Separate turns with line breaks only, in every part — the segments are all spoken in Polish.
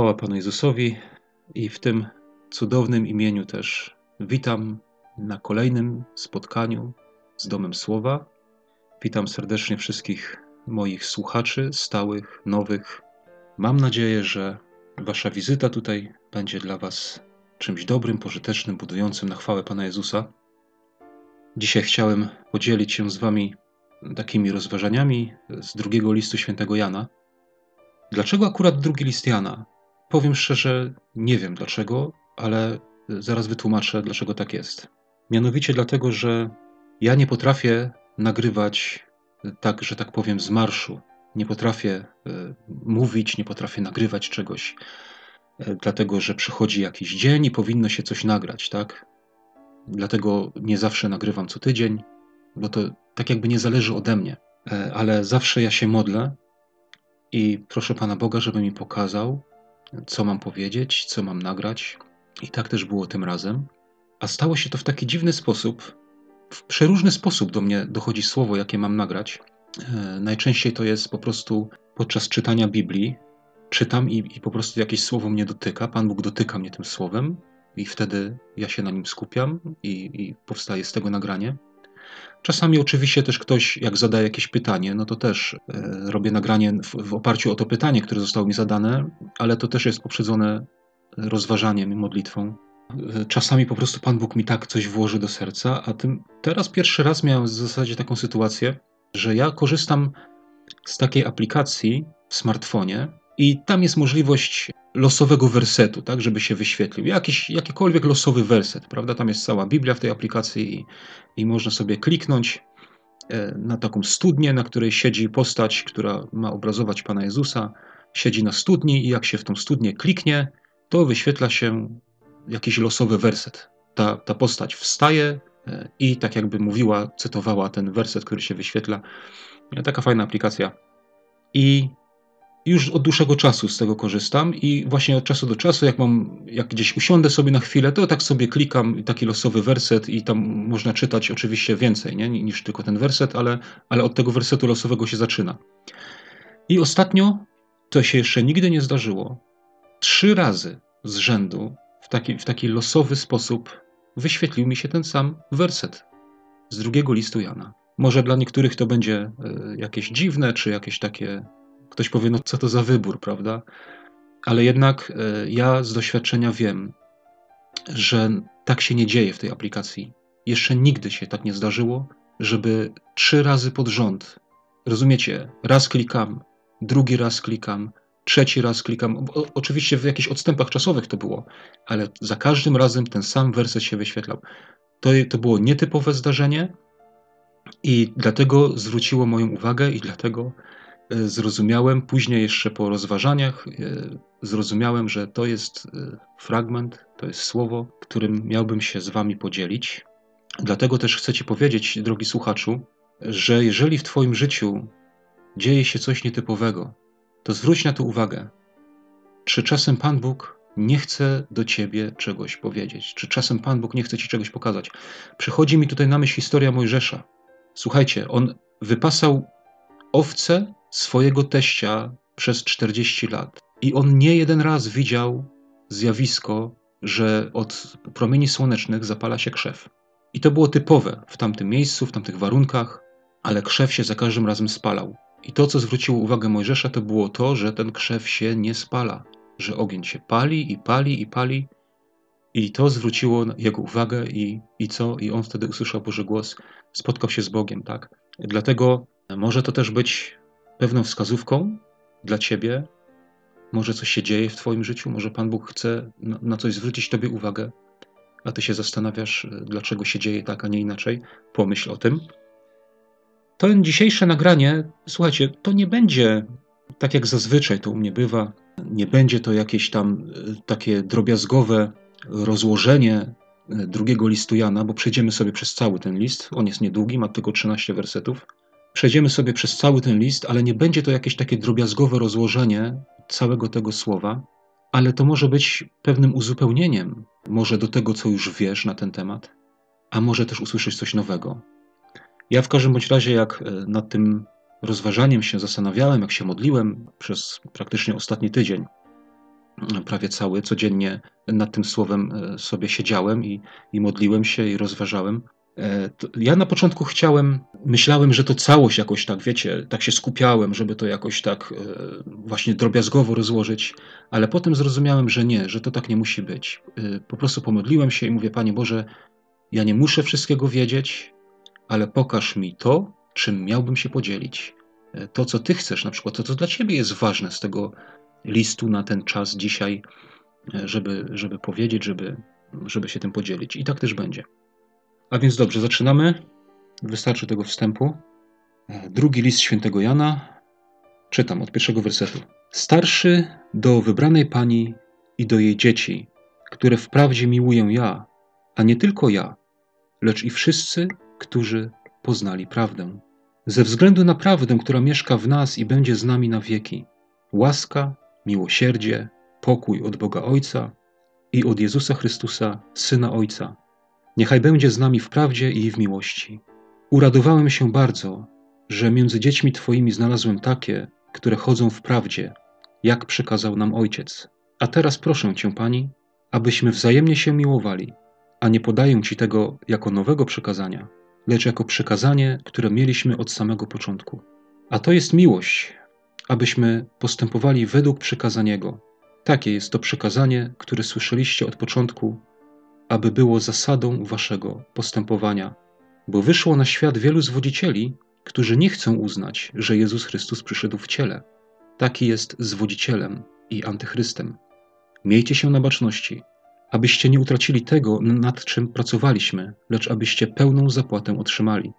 Chwała Panu Jezusowi i w tym cudownym imieniu też witam na kolejnym spotkaniu z Domem Słowa. Witam serdecznie wszystkich moich słuchaczy, stałych, nowych. Mam nadzieję, że Wasza wizyta tutaj będzie dla Was czymś dobrym, pożytecznym, budującym na chwałę Pana Jezusa. Dzisiaj chciałem podzielić się z Wami takimi rozważaniami z drugiego listu świętego Jana. Dlaczego akurat drugi list Jana? Powiem szczerze, nie wiem dlaczego, ale zaraz wytłumaczę, dlaczego tak jest. Mianowicie dlatego, że ja nie potrafię nagrywać tak, że tak powiem, z marszu. Nie potrafię e, mówić, nie potrafię nagrywać czegoś, e, dlatego że przychodzi jakiś dzień i powinno się coś nagrać, tak? Dlatego nie zawsze nagrywam co tydzień, bo to tak jakby nie zależy ode mnie. E, ale zawsze ja się modlę i proszę Pana Boga, żeby mi pokazał, co mam powiedzieć, co mam nagrać. I tak też było tym razem. A stało się to w taki dziwny sposób. W przeróżny sposób do mnie dochodzi słowo, jakie mam nagrać. E, najczęściej to jest po prostu podczas czytania Biblii. Czytam i, i po prostu jakieś słowo mnie dotyka. Pan Bóg dotyka mnie tym słowem, i wtedy ja się na nim skupiam i, i powstaje z tego nagranie. Czasami oczywiście też ktoś, jak zadaje jakieś pytanie, no to też e, robię nagranie w, w, oparciu o to pytanie, które zostało mi zadane, ale to też jest poprzedzone rozważaniem i modlitwą. E, czasami po prostu Pan Bóg mi tak coś włoży do serca, a tym teraz pierwszy raz miałem w zasadzie taką sytuację, że ja korzystam z takiej aplikacji w smartfonie i tam jest możliwość losowego wersetu, tak, żeby się wyświetlił. Jakiś, jakikolwiek losowy werset, prawda? Tam jest cała Biblia w tej aplikacji i, i można sobie kliknąć e, na taką studnię, na której siedzi postać, która ma obrazować Pana Jezusa. Siedzi na studni i jak się w tą studnię kliknie, to wyświetla się jakiś losowy werset. Ta, ta postać wstaje e, i tak jakby mówiła, cytowała ten werset, który się wyświetla. Taka fajna aplikacja. I już od dłuższego czasu z tego korzystam i właśnie od czasu do czasu, jak mam, jak gdzieś usiądę sobie na chwilę, to tak sobie klikam taki losowy werset i tam można czytać oczywiście więcej nie? niż tylko ten werset, ale, ale od tego wersetu losowego się zaczyna. I ostatnio, to się jeszcze nigdy nie zdarzyło, trzy razy z rzędu w taki, w taki losowy sposób wyświetlił mi się ten sam werset z drugiego listu Jana. Może dla niektórych to będzie e, jakieś dziwne, czy jakieś takie Ktoś powie, no co to za wybór, prawda? Ale jednak e, ja z doświadczenia wiem, że tak się nie dzieje w tej aplikacji. Jeszcze nigdy się tak nie zdarzyło, żeby trzy razy pod rząd, rozumiecie, raz klikam, drugi raz klikam, trzeci raz klikam. O, oczywiście w jakichś odstępach czasowych to było, ale za każdym razem ten sam werset się wyświetlał. To, to było nietypowe zdarzenie i dlatego zwróciło moją uwagę i dlatego zrozumiałem, później jeszcze po rozważaniach, e, zrozumiałem, że to jest e, fragment, to jest słowo, którym miałbym się z Wami podzielić. Dlatego też chcę Ci powiedzieć, drogi słuchaczu, że jeżeli w Twoim życiu dzieje się coś nietypowego, to zwróć na to uwagę. Czy czasem Pan Bóg nie chce do Ciebie czegoś powiedzieć? Czy czasem Pan Bóg nie chce Ci czegoś pokazać? Przychodzi mi tutaj na myśl historia Mojżesza. Słuchajcie, on wypasał owce swojego teścia przez 40 lat. I on nie jeden raz widział zjawisko, że od promieni słonecznych zapala się krzew. I to było typowe w tamtym miejscu, w tamtych warunkach, ale krzew się za każdym razem spalał. I to, co zwróciło uwagę Mojżesza, to było to, że ten krzew się nie spala, że ogień się pali i pali i pali. I to zwróciło jego uwagę i, i co? I on wtedy usłyszał Boży głos, spotkał się z Bogiem, tak? Dlatego może to też być pewną wskazówką dla ciebie. Może coś się dzieje w Twoim życiu, może Pan Bóg chce na coś zwrócić Tobie uwagę, a Ty się zastanawiasz, e, dlaczego się dzieje tak, a nie inaczej. Pomyśl o tym. To dzisiejsze nagranie, słuchajcie, to nie będzie tak jak zazwyczaj to u mnie bywa, nie będzie to jakieś tam e, takie drobiazgowe rozłożenie e, drugiego listu Jana, bo przejdziemy sobie przez cały ten list. On jest niedługi, ma tylko 13 wersetów. Przejdziemy sobie przez cały ten list, ale nie będzie to jakieś takie drobiazgowe rozłożenie całego tego słowa, ale to może być pewnym uzupełnieniem, może do tego, co już wiesz na ten temat, a może też usłyszeć coś nowego. Ja w każdym bądź razie, jak e, nad tym rozważaniem się zastanawiałem, jak się modliłem przez praktycznie ostatni tydzień, prawie cały, codziennie nad tym słowem sobie siedziałem i, i modliłem się i rozważałem. E, ja na początku chciałem, myślałem, że to całość jakoś tak, wiecie, tak się skupiałem, żeby to jakoś tak e, właśnie drobiazgowo rozłożyć, ale potem zrozumiałem, że nie, że to tak nie musi być. E, po prostu pomodliłem się i mówię, Panie Boże, ja nie muszę wszystkiego wiedzieć, ale pokaż mi to, czym miałbym się podzielić. To, co Ty chcesz, na przykład to, co dla Ciebie jest ważne z tego listu na ten czas dzisiaj, żeby, żeby powiedzieć, żeby, żeby się tym podzielić. I tak też będzie. A więc dobrze, zaczynamy. Wystarczy tego wstępu. E, drugi list świętego Jana. Czytam od pierwszego wersetu. Starszy do wybranej pani i do jej dzieci, które wprawdzie miłuję ja, a nie tylko ja, lecz i wszyscy, którzy poznali prawdę. Ze względu na prawdę, która mieszka w nas i będzie z nami na wieki. Łaska, miłosierdzie, pokój od Boga Ojca i od Jezusa Chrystusa, Syna Ojca Niechaj będzie z nami w prawdzie i w miłości. Uradowałem się bardzo, że między dziećmi Twoimi znalazłem takie, które chodzą w prawdzie, jak przekazał nam Ojciec. A teraz proszę Cię, Pani, abyśmy wzajemnie się miłowali, a nie podaję Ci tego jako nowego przekazania, lecz jako przekazanie, które mieliśmy od samego początku. A to jest miłość, abyśmy postępowali według przekazaniego. Takie jest to przekazanie, które słyszeliście od początku, aby było zasadą waszego postępowania, bo wyszło na świat wielu zwodzicieli, którzy nie chcą uznać, że Jezus Chrystus przyszedł w ciele. Taki jest zwodzicielem i antychrystem. Miejcie się na baczności, abyście nie utracili tego, nad czym pracowaliśmy, lecz abyście pełną zapłatę otrzymali.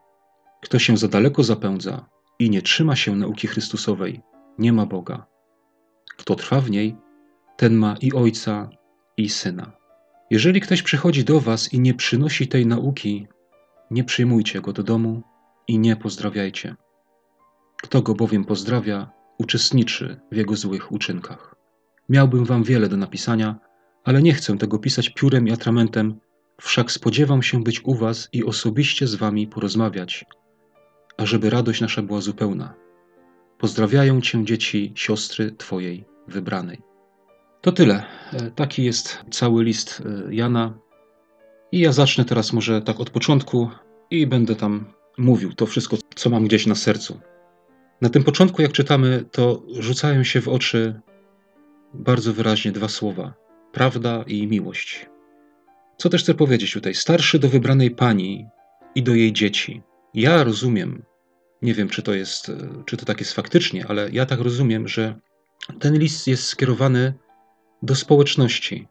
Kto się za daleko zapędza i nie trzyma się nauki Chrystusowej, nie ma Boga. Kto trwa w niej, ten ma i Ojca, i Syna. Jeżeli ktoś przychodzi do Was i nie przynosi tej nauki, nie przyjmujcie go do domu i nie pozdrawiajcie. Kto go bowiem pozdrawia, uczestniczy w jego złych uczynkach. Miałbym Wam wiele do napisania, ale nie chcę tego pisać piórem i atramentem, wszak spodziewam się być u Was i osobiście z Wami porozmawiać, ażeby radość nasza była zupełna. Pozdrawiają Cię dzieci siostry Twojej wybranej. To tyle. E, taki jest cały list e, Jana. I ja zacznę teraz może tak od początku i będę tam mówił to wszystko, co mam gdzieś na sercu. Na tym początku, jak czytamy, to rzucają się w oczy bardzo wyraźnie dwa słowa: prawda i miłość. Co też chcę powiedzieć tutaj? Starszy do wybranej pani i do jej dzieci. Ja rozumiem, nie wiem, czy to jest, e, czy to tak jest faktycznie, ale ja tak rozumiem, że ten list jest skierowany do społeczności,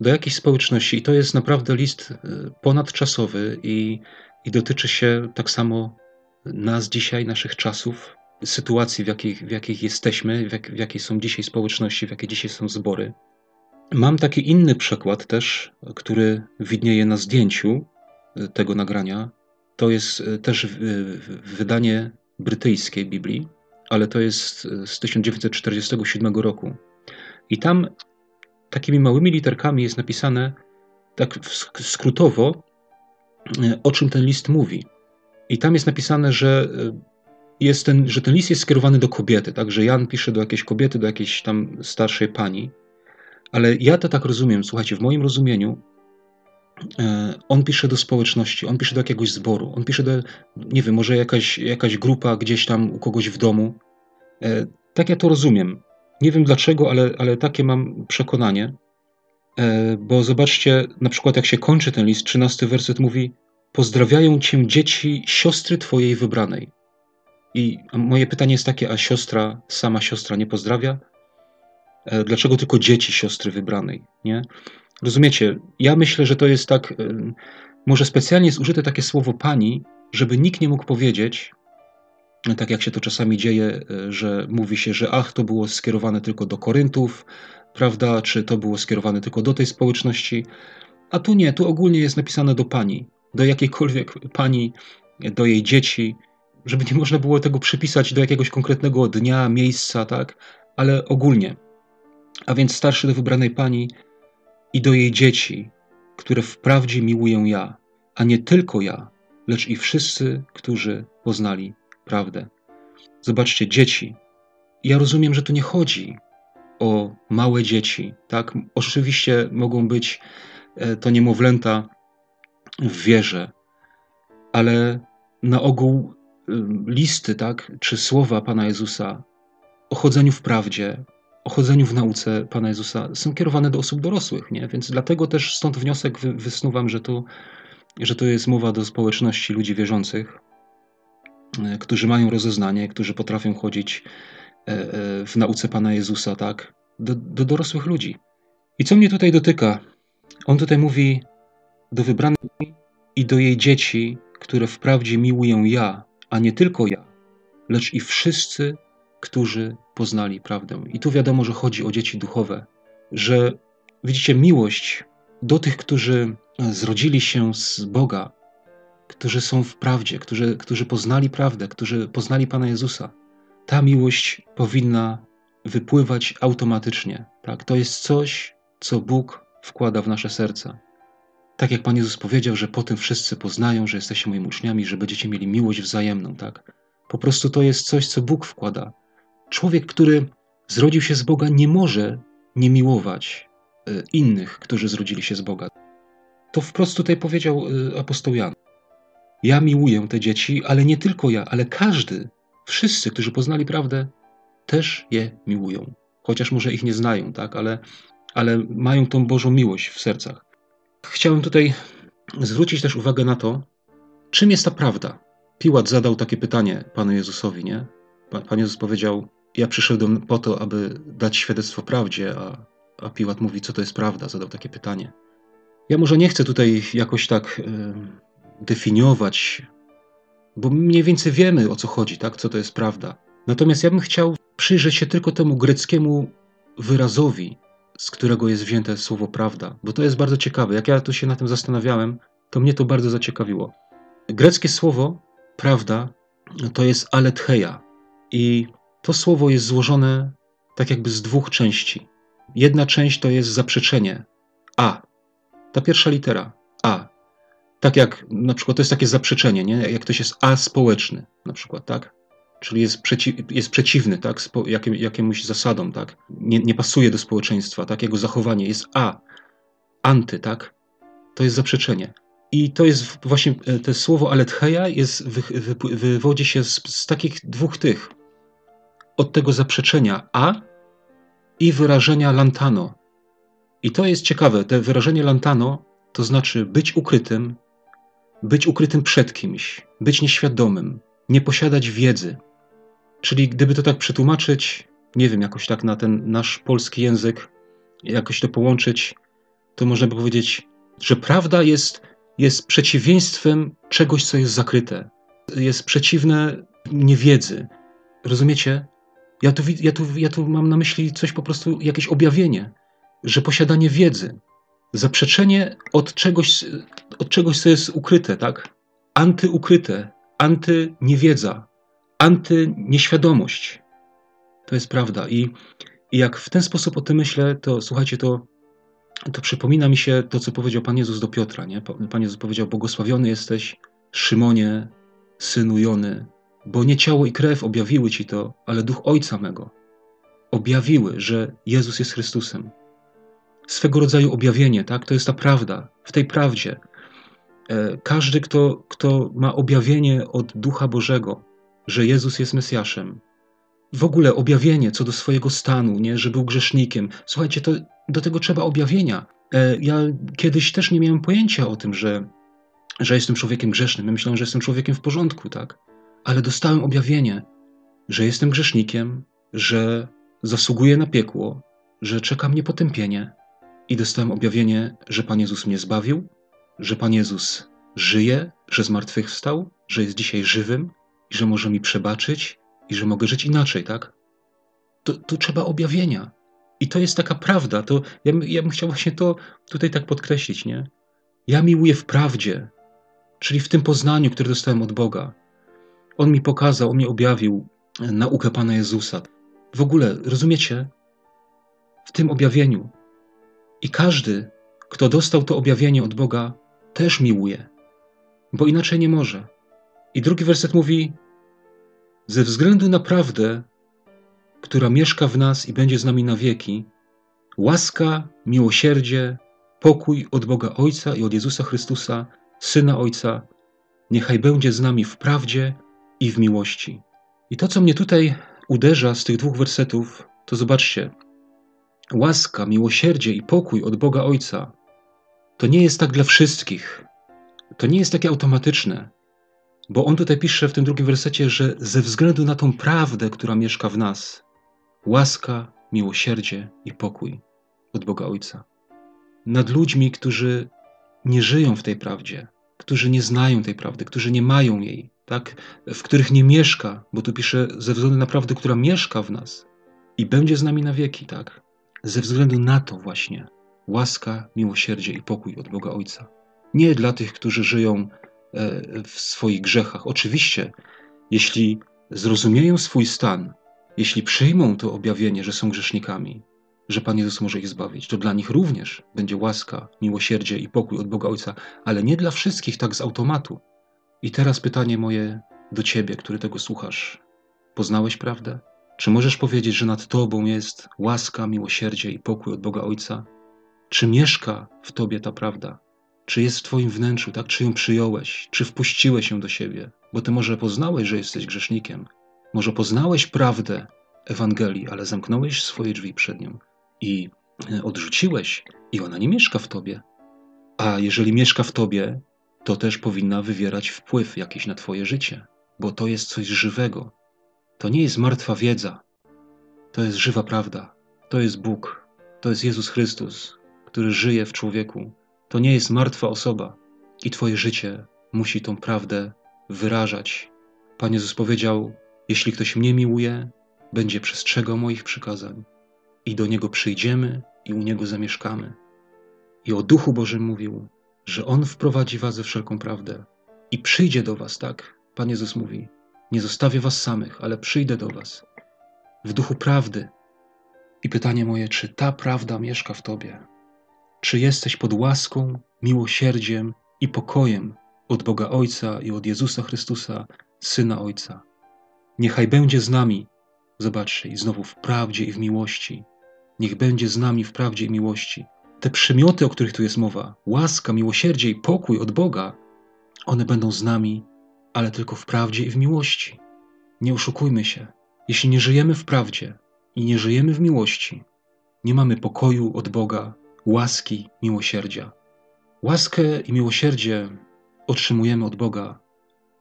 do jakiejś społeczności. I to jest naprawdę list e, ponadczasowy i, i dotyczy się tak samo nas dzisiaj, naszych czasów, sytuacji, w jakich, w jakich jesteśmy, w, jak, w jakiej są dzisiaj społeczności, w jakiej dzisiaj są zbory. Mam taki inny przykład też, który widnieje na zdjęciu e, tego nagrania. To jest e, też wydanie brytyjskiej Biblii, ale to jest z 1947 roku. I tam takimi małymi literkami jest napisane tak skrótowo, e, o czym ten list mówi. I tam jest napisane, że, e, jest ten, że ten list jest skierowany do kobiety, tak? Że Jan pisze do jakiejś kobiety, do jakiejś tam starszej pani. Ale ja to tak rozumiem, słuchajcie, w moim rozumieniu e, on pisze do społeczności, on pisze do jakiegoś zboru, on pisze do, nie wiem, może jakaś, jakaś grupa gdzieś tam u kogoś w domu. Tak ja to rozumiem. Nie wiem dlaczego, ale, ale takie mam przekonanie. E, bo zobaczcie, na przykład jak się kończy ten list, 13 werset mówi: Pozdrawiają cię dzieci siostry twojej wybranej. I moje pytanie jest takie: a siostra, sama siostra nie pozdrawia? E, dlaczego tylko dzieci siostry wybranej? Nie? Rozumiecie? Ja myślę, że to jest tak. E, może specjalnie jest użyte takie słowo pani, żeby nikt nie mógł powiedzieć, tak jak się to czasami dzieje, e, że mówi się, że ach, to było skierowane tylko do Koryntów, prawda, czy to było skierowane tylko do tej społeczności. A tu nie, tu ogólnie jest napisane do pani, do jakiejkolwiek pani, do jej dzieci, żeby nie można było tego przypisać do jakiegoś konkretnego dnia, miejsca, tak, ale ogólnie. A więc starszy do wybranej pani i do jej dzieci, które wprawdzie miłuję ja, a nie tylko ja, lecz i wszyscy, którzy poznali prawdę. Zobaczcie, dzieci. Ja rozumiem, że tu nie chodzi o małe dzieci, tak? Oczywiście mogą być e, to niemowlęta w wierze, ale na ogół listy, tak, czy słowa Pana Jezusa o chodzeniu w prawdzie, o chodzeniu w nauce Pana Jezusa są kierowane do osób dorosłych, nie? Więc dlatego też stąd wniosek wysnuwam, że to, że to jest mowa do społeczności ludzi wierzących, którzy mają rozeznanie, którzy potrafią chodzić e, e, w nauce Pana Jezusa, tak? Do, do dorosłych ludzi. I co mnie tutaj dotyka? On tutaj mówi do wybranej i do jej dzieci, które wprawdzie miłuję ja, a nie tylko ja, lecz i wszyscy, którzy poznali prawdę. I tu wiadomo, że chodzi o dzieci duchowe, że widzicie miłość do tych, którzy zrodzili się z Boga, którzy są w prawdzie, którzy, którzy poznali prawdę, którzy poznali Pana Jezusa. Ta miłość powinna wypływać automatycznie. Tak? To jest coś, co Bóg wkłada w nasze serca. Tak jak Pan Jezus powiedział, że potem wszyscy poznają, że jesteście moimi uczniami, że będziecie mieli miłość wzajemną, tak? Po prostu to jest coś, co Bóg wkłada. Człowiek, który zrodził się z Boga, nie może nie miłować e, innych, którzy zrodzili się z Boga. To wprost tutaj powiedział e, apostoł Jan. Ja miłuję te dzieci, ale nie tylko ja, ale każdy, wszyscy, którzy poznali prawdę, też je miłują. Chociaż może ich nie znają, tak? ale, ale mają tą Bożą miłość w sercach. Chciałem tutaj zwrócić też uwagę na to, czym jest ta prawda. Piłat zadał takie pytanie Panu Jezusowi, nie? Pan Jezus powiedział: Ja przyszedłem po to, aby dać świadectwo prawdzie, a, a Piłat mówi: Co to jest prawda? Zadał takie pytanie. Ja może nie chcę tutaj jakoś tak y, definiować, bo mniej więcej wiemy o co chodzi, tak? Co to jest prawda. Natomiast ja bym chciał przyjrzeć się tylko temu greckiemu wyrazowi, z którego jest wzięte słowo prawda, bo to jest bardzo ciekawe. Jak ja tu się na tym zastanawiałem, to mnie to bardzo zaciekawiło. Greckie słowo prawda to jest aletheia i to słowo jest złożone tak jakby z dwóch części. Jedna część to jest zaprzeczenie a. Ta pierwsza litera a. Tak jak na przykład to jest takie zaprzeczenie, nie? jak ktoś jest aspołeczny, na przykład, tak? czyli jest, jest przeciwny tak, spo, jakim, jakiemuś zasadom, tak, nie, nie pasuje do społeczeństwa, tak, jego zachowanie jest a, anty, tak, to jest zaprzeczenie. I to jest właśnie, e, to słowo aletheia jest, wy, wy, wywodzi się z, z takich dwóch tych, od tego zaprzeczenia a i wyrażenia lantano. I to jest ciekawe, te wyrażenie lantano to znaczy być ukrytym, być ukrytym przed kimś, być nieświadomym, nie posiadać wiedzy. Czyli gdyby to tak przetłumaczyć, nie wiem, jakoś tak na ten nasz polski język, jakoś to połączyć, to można by powiedzieć, że prawda jest, jest przeciwieństwem czegoś, co jest zakryte. Jest przeciwne niewiedzy. Rozumiecie? Ja tu, ja, tu, ja tu mam na myśli coś po prostu, jakieś objawienie, że posiadanie wiedzy, zaprzeczenie od czegoś, od czegoś co jest ukryte, tak? Antyukryte, antyniewiedza, antynieświadomość. To jest prawda. I, I jak w ten sposób o tym myślę, to słuchajcie, to, to przypomina mi się to, co powiedział Pan Jezus do Piotra. Nie? Pan Jezus powiedział: Błogosławiony jesteś, Szymonie, synu Jony, bo nie ciało i krew objawiły ci to, ale duch Ojca mego. Objawiły, że Jezus jest Chrystusem. Swego rodzaju objawienie, tak? To jest ta prawda. W tej prawdzie każdy, kto, kto ma objawienie od Ducha Bożego, że Jezus jest Mesjaszem. W ogóle objawienie co do swojego stanu, nie, że był grzesznikiem. Słuchajcie, to, do tego trzeba objawienia. E, ja kiedyś też nie miałem pojęcia o tym, że, że jestem człowiekiem grzesznym. Myślałem, że jestem człowiekiem w porządku, tak? Ale dostałem objawienie, że jestem grzesznikiem, że zasługuję na piekło, że czeka mnie potępienie. I dostałem objawienie, że Pan Jezus mnie zbawił, że Pan Jezus żyje, że zmartwychwstał, że jest dzisiaj żywym, i że może mi przebaczyć i że mogę żyć inaczej, tak? To, to trzeba objawienia. I to jest taka prawda. To ja, ja bym chciał właśnie to tutaj tak podkreślić, nie? Ja miłuję w prawdzie, czyli w tym poznaniu, które dostałem od Boga. On mi pokazał, on mi objawił naukę Pana Jezusa. W ogóle, rozumiecie? W tym objawieniu. I każdy, kto dostał to objawienie od Boga, też miłuje, bo inaczej nie może. I drugi werset mówi: Ze względu na prawdę, która mieszka w nas i będzie z nami na wieki, łaska, miłosierdzie, pokój od Boga Ojca i od Jezusa Chrystusa, Syna Ojca, niechaj będzie z nami w prawdzie i w miłości. I to, co mnie tutaj uderza z tych dwóch wersetów, to zobaczcie. Łaska, miłosierdzie i pokój od Boga Ojca to nie jest tak dla wszystkich. To nie jest takie automatyczne. Bo on tutaj pisze w tym drugim wersecie, że ze względu na tą prawdę, która mieszka w nas, łaska, miłosierdzie i pokój od Boga Ojca. Nad ludźmi, którzy nie żyją w tej prawdzie, którzy nie znają tej prawdy, którzy nie mają jej, tak? w których nie mieszka, bo tu pisze ze względu na prawdę, która mieszka w nas i będzie z nami na wieki, tak? Ze względu na to właśnie łaska, miłosierdzie i pokój od Boga Ojca. Nie dla tych, którzy żyją e, w swoich grzechach. Oczywiście, jeśli zrozumieją swój stan, jeśli przyjmą to objawienie, że są grzesznikami, że Pan Jezus może ich zbawić, to dla nich również będzie łaska, miłosierdzie i pokój od Boga Ojca, ale nie dla wszystkich tak z automatu. I teraz pytanie moje do Ciebie, który tego słuchasz. Poznałeś prawdę? Czy możesz powiedzieć, że nad Tobą jest łaska, miłosierdzie i pokój od Boga Ojca? Czy mieszka w Tobie ta prawda? Czy jest w Twoim wnętrzu, tak? Czy ją przyjąłeś? Czy wpuściłeś ją do siebie? Bo Ty może poznałeś, że jesteś grzesznikiem. Może poznałeś prawdę Ewangelii, ale zamknąłeś swoje drzwi przed nią i e, odrzuciłeś, i ona nie mieszka w Tobie. A jeżeli mieszka w Tobie, to też powinna wywierać wpływ jakiś na Twoje życie, bo to jest coś żywego. To nie jest martwa wiedza, to jest żywa prawda. To jest Bóg, to jest Jezus Chrystus, który żyje w człowieku. To nie jest martwa osoba i Twoje życie musi tą prawdę wyrażać. Pan Jezus powiedział: Jeśli ktoś mnie miłuje, będzie przestrzegał moich przykazań, i do Niego przyjdziemy i u Niego zamieszkamy. I o Duchu Bożym mówił: że On wprowadzi was ze wszelką prawdę i przyjdzie do was, tak? Pan Jezus mówi: Nie zostawię was samych, ale przyjdę do was w duchu prawdy. I pytanie moje, czy ta prawda mieszka w tobie? Czy jesteś pod łaską, miłosierdziem i pokojem od Boga Ojca i od Jezusa Chrystusa, Syna Ojca? Niechaj będzie z nami, zobaczcie, i znowu w prawdzie i w miłości. Niech będzie z nami w prawdzie i miłości te przymioty, o których tu jest mowa, łaska, miłosierdzie i pokój od Boga, one będą z nami, ale tylko w prawdzie i w miłości. Nie oszukujmy się. Jeśli nie żyjemy w prawdzie i nie żyjemy w miłości, nie mamy pokoju od Boga, łaski, miłosierdzia. Łaskę i miłosierdzie otrzymujemy od Boga,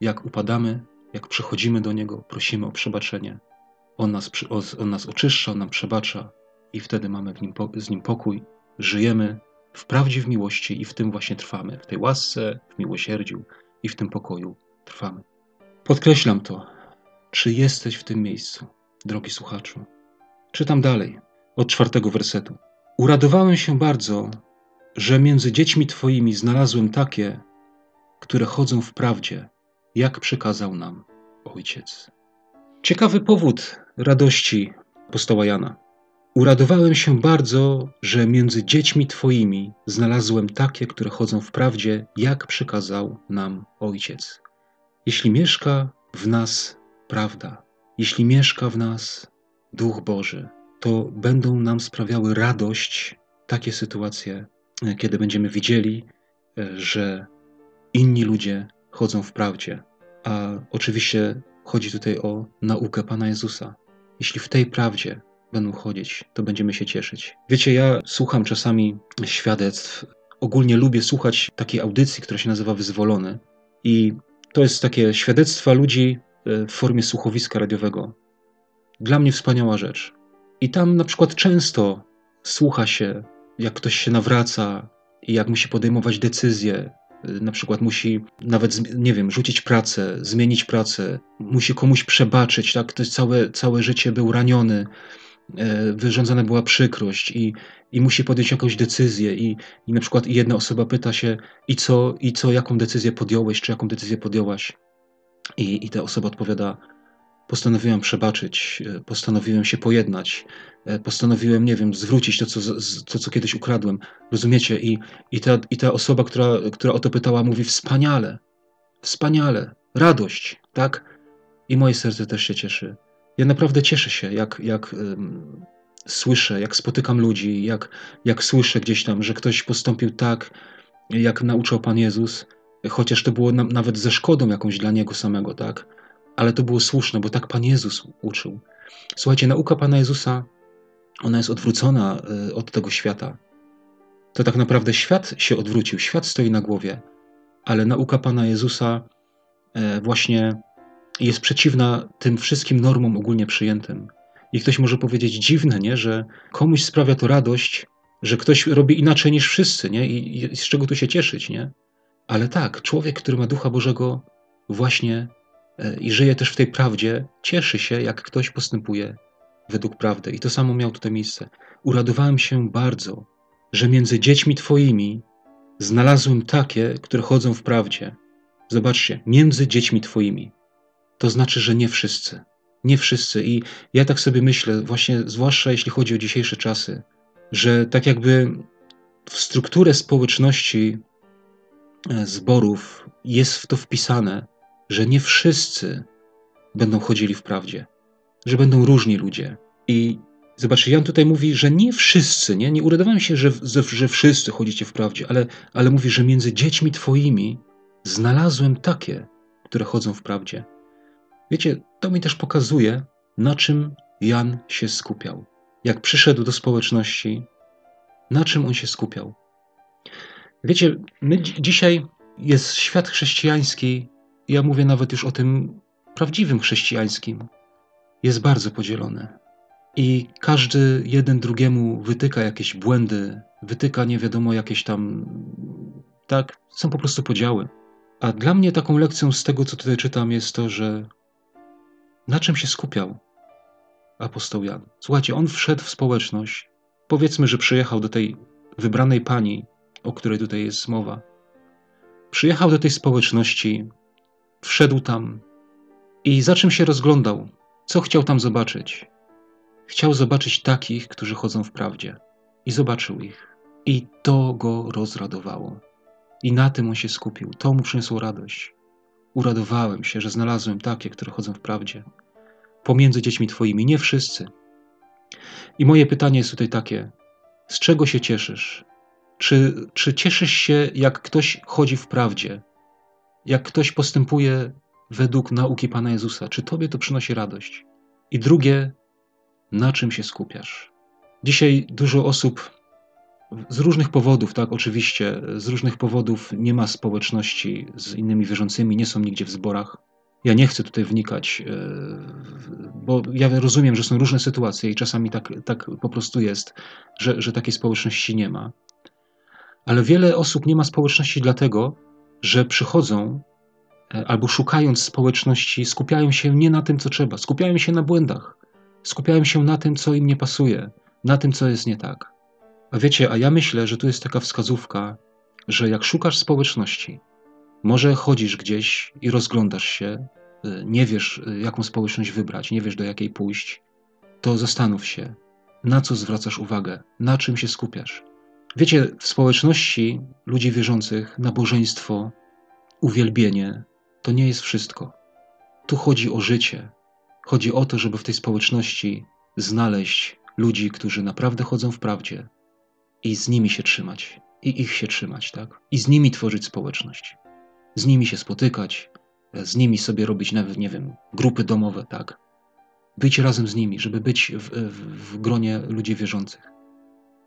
jak upadamy, jak przychodzimy do Niego, prosimy o przebaczenie. On nas, on nas oczyszcza, on nam przebacza i wtedy mamy nim, z Nim pokój żyjemy w prawdzie, w miłości i w tym właśnie trwamy. W tej łasce, w miłosierdziu i w tym pokoju trwamy. Podkreślam to. Czy jesteś w tym miejscu, drogi słuchaczu? Czytam dalej, od czwartego wersetu. Uradowałem się bardzo, że między dziećmi Twoimi znalazłem takie, które chodzą w prawdzie, jak przekazał nam Ojciec. Ciekawy powód radości apostoła Jana. Uradowałem się bardzo, że między dziećmi Twoimi znalazłem takie, które chodzą w prawdzie, jak przykazał nam Ojciec. Jeśli mieszka w nas prawda, jeśli mieszka w nas Duch Boży, to będą nam sprawiały radość takie sytuacje, kiedy będziemy widzieli, że inni ludzie chodzą w prawdzie. A oczywiście chodzi tutaj o naukę Pana Jezusa. Jeśli w tej prawdzie będą chodzić, to będziemy się cieszyć. Wiecie, ja słucham czasami świadectw. Ogólnie lubię słuchać takiej audycji, która się nazywa Wyzwolony. I to jest takie świadectwa ludzi e, w formie słuchowiska radiowego. Dla mnie wspaniała rzecz. I tam na przykład często słucha się, jak ktoś się nawraca i jak musi podejmować decyzje. Na przykład musi nawet, nie wiem, rzucić pracę, zmienić pracę, musi komuś przebaczyć, tak? Ktoś całe, całe życie był raniony, E, wyrządzona była przykrość i, i musi podjąć jakąś decyzję i, i na przykład jedna osoba pyta się i co, i co, jaką decyzję podjąłeś, czy jaką decyzję podjęłaś i, i ta osoba odpowiada postanowiłem przebaczyć, e, postanowiłem się pojednać, e, postanowiłem, nie wiem, zwrócić to, co, to, co kiedyś ukradłem. Rozumiecie? I, i, ta, i ta osoba, która, która o to pytała, mówi wspaniale, wspaniale, radość, tak? I moje serce też się cieszy Ja naprawdę cieszę się, jak, jak um, słyszę, jak spotykam ludzi, jak, jak słyszę gdzieś tam, że ktoś postąpił tak, jak nauczał Pan Jezus, chociaż to było na, nawet ze szkodą jakąś dla Niego samego, tak? Ale to było słuszne, bo tak Pan Jezus uczył. Słuchajcie, nauka Pana Jezusa, ona jest odwrócona y, od tego świata. To tak naprawdę świat się odwrócił, świat stoi na głowie, ale nauka Pana Jezusa e, właśnie jest przeciwna tym wszystkim normom ogólnie przyjętym. I ktoś może powiedzieć dziwne, nie? że komuś sprawia to radość, że ktoś robi inaczej niż wszyscy, nie? I, I, z czego tu się cieszyć, nie? Ale tak, człowiek, który ma Ducha Bożego właśnie i żyje też w tej prawdzie, cieszy się, jak ktoś postępuje według prawdy. I to samo miał tutaj miejsce. Uradowałem się bardzo, że między dziećmi Twoimi znalazłem takie, które chodzą w prawdzie. Zobaczcie, między dziećmi Twoimi. To znaczy, że nie wszyscy. Nie wszyscy. I ja tak sobie myślę, właśnie zwłaszcza jeśli chodzi o dzisiejsze czasy, że tak jakby w strukturę społeczności e, zborów jest w to wpisane, że nie wszyscy będą chodzili w prawdzie, że będą różni ludzie. I zobaczcie, Jan tutaj mówi, że nie wszyscy, nie, nie uradowałem się, że, że, wszyscy chodzicie w prawdzie, ale, ale mówi, że między dziećmi twoimi znalazłem takie, które chodzą w prawdzie. Wiecie, to mi też pokazuje, na czym Jan się skupiał. Jak przyszedł do społeczności, na czym on się skupiał. Wiecie, my dzisiaj jest świat chrześcijański, ja mówię nawet już o tym prawdziwym chrześcijańskim, jest bardzo podzielony. I każdy jeden drugiemu wytyka jakieś błędy, wytyka nie wiadomo jakieś tam. Tak, są po prostu podziały. A dla mnie taką lekcją z tego, co tutaj czytam, jest to, że na czym się skupiał apostoł Jan? Słuchajcie, on wszedł w społeczność. Powiedzmy, że przyjechał do tej wybranej pani, o której tutaj jest mowa. Przyjechał do tej społeczności, wszedł tam i za czym się rozglądał? Co chciał tam zobaczyć? Chciał zobaczyć takich, którzy chodzą w prawdzie. I zobaczył ich. I to go rozradowało. I na tym on się skupił. To mu przyniosło radość. Uradowałem się, że znalazłem takie, które chodzą w prawdzie. Pomiędzy dziećmi Twoimi, nie wszyscy. I moje pytanie jest tutaj takie: z czego się cieszysz? Czy, czy cieszysz się, jak ktoś chodzi w prawdzie? Jak ktoś postępuje według nauki Pana Jezusa? Czy Tobie to przynosi radość? I drugie, na czym się skupiasz? Dzisiaj dużo osób z różnych powodów, tak, oczywiście, z różnych powodów nie ma społeczności z innymi wierzącymi, nie są nigdzie w zborach. Ja nie chcę tutaj wnikać, e, bo ja rozumiem, że są różne sytuacje i czasami tak, tak po prostu jest, że, że takiej społeczności nie ma. Ale wiele osób nie ma społeczności dlatego, że przychodzą e, albo szukając społeczności, skupiają się nie na tym, co trzeba, skupiają się na błędach, skupiają się na tym, co im nie pasuje, na tym, co jest nie tak. A wiecie, a ja myślę, że tu jest taka wskazówka, że jak szukasz społeczności, może chodzisz gdzieś i rozglądasz się, y, nie wiesz, y, jaką społeczność wybrać, nie wiesz, do jakiej pójść, to zastanów się, na co zwracasz uwagę, na czym się skupiasz. Wiecie, w społeczności ludzi wierzących nabożeństwo, uwielbienie to nie jest wszystko. Tu chodzi o życie. Chodzi o to, żeby w tej społeczności znaleźć ludzi, którzy naprawdę chodzą w prawdzie, i z nimi się trzymać, i ich się trzymać, tak? I z nimi tworzyć społeczność, z nimi się spotykać, z nimi sobie robić nawet, nie wiem, grupy domowe, tak? Być razem z nimi, żeby być w, w, w gronie ludzi wierzących.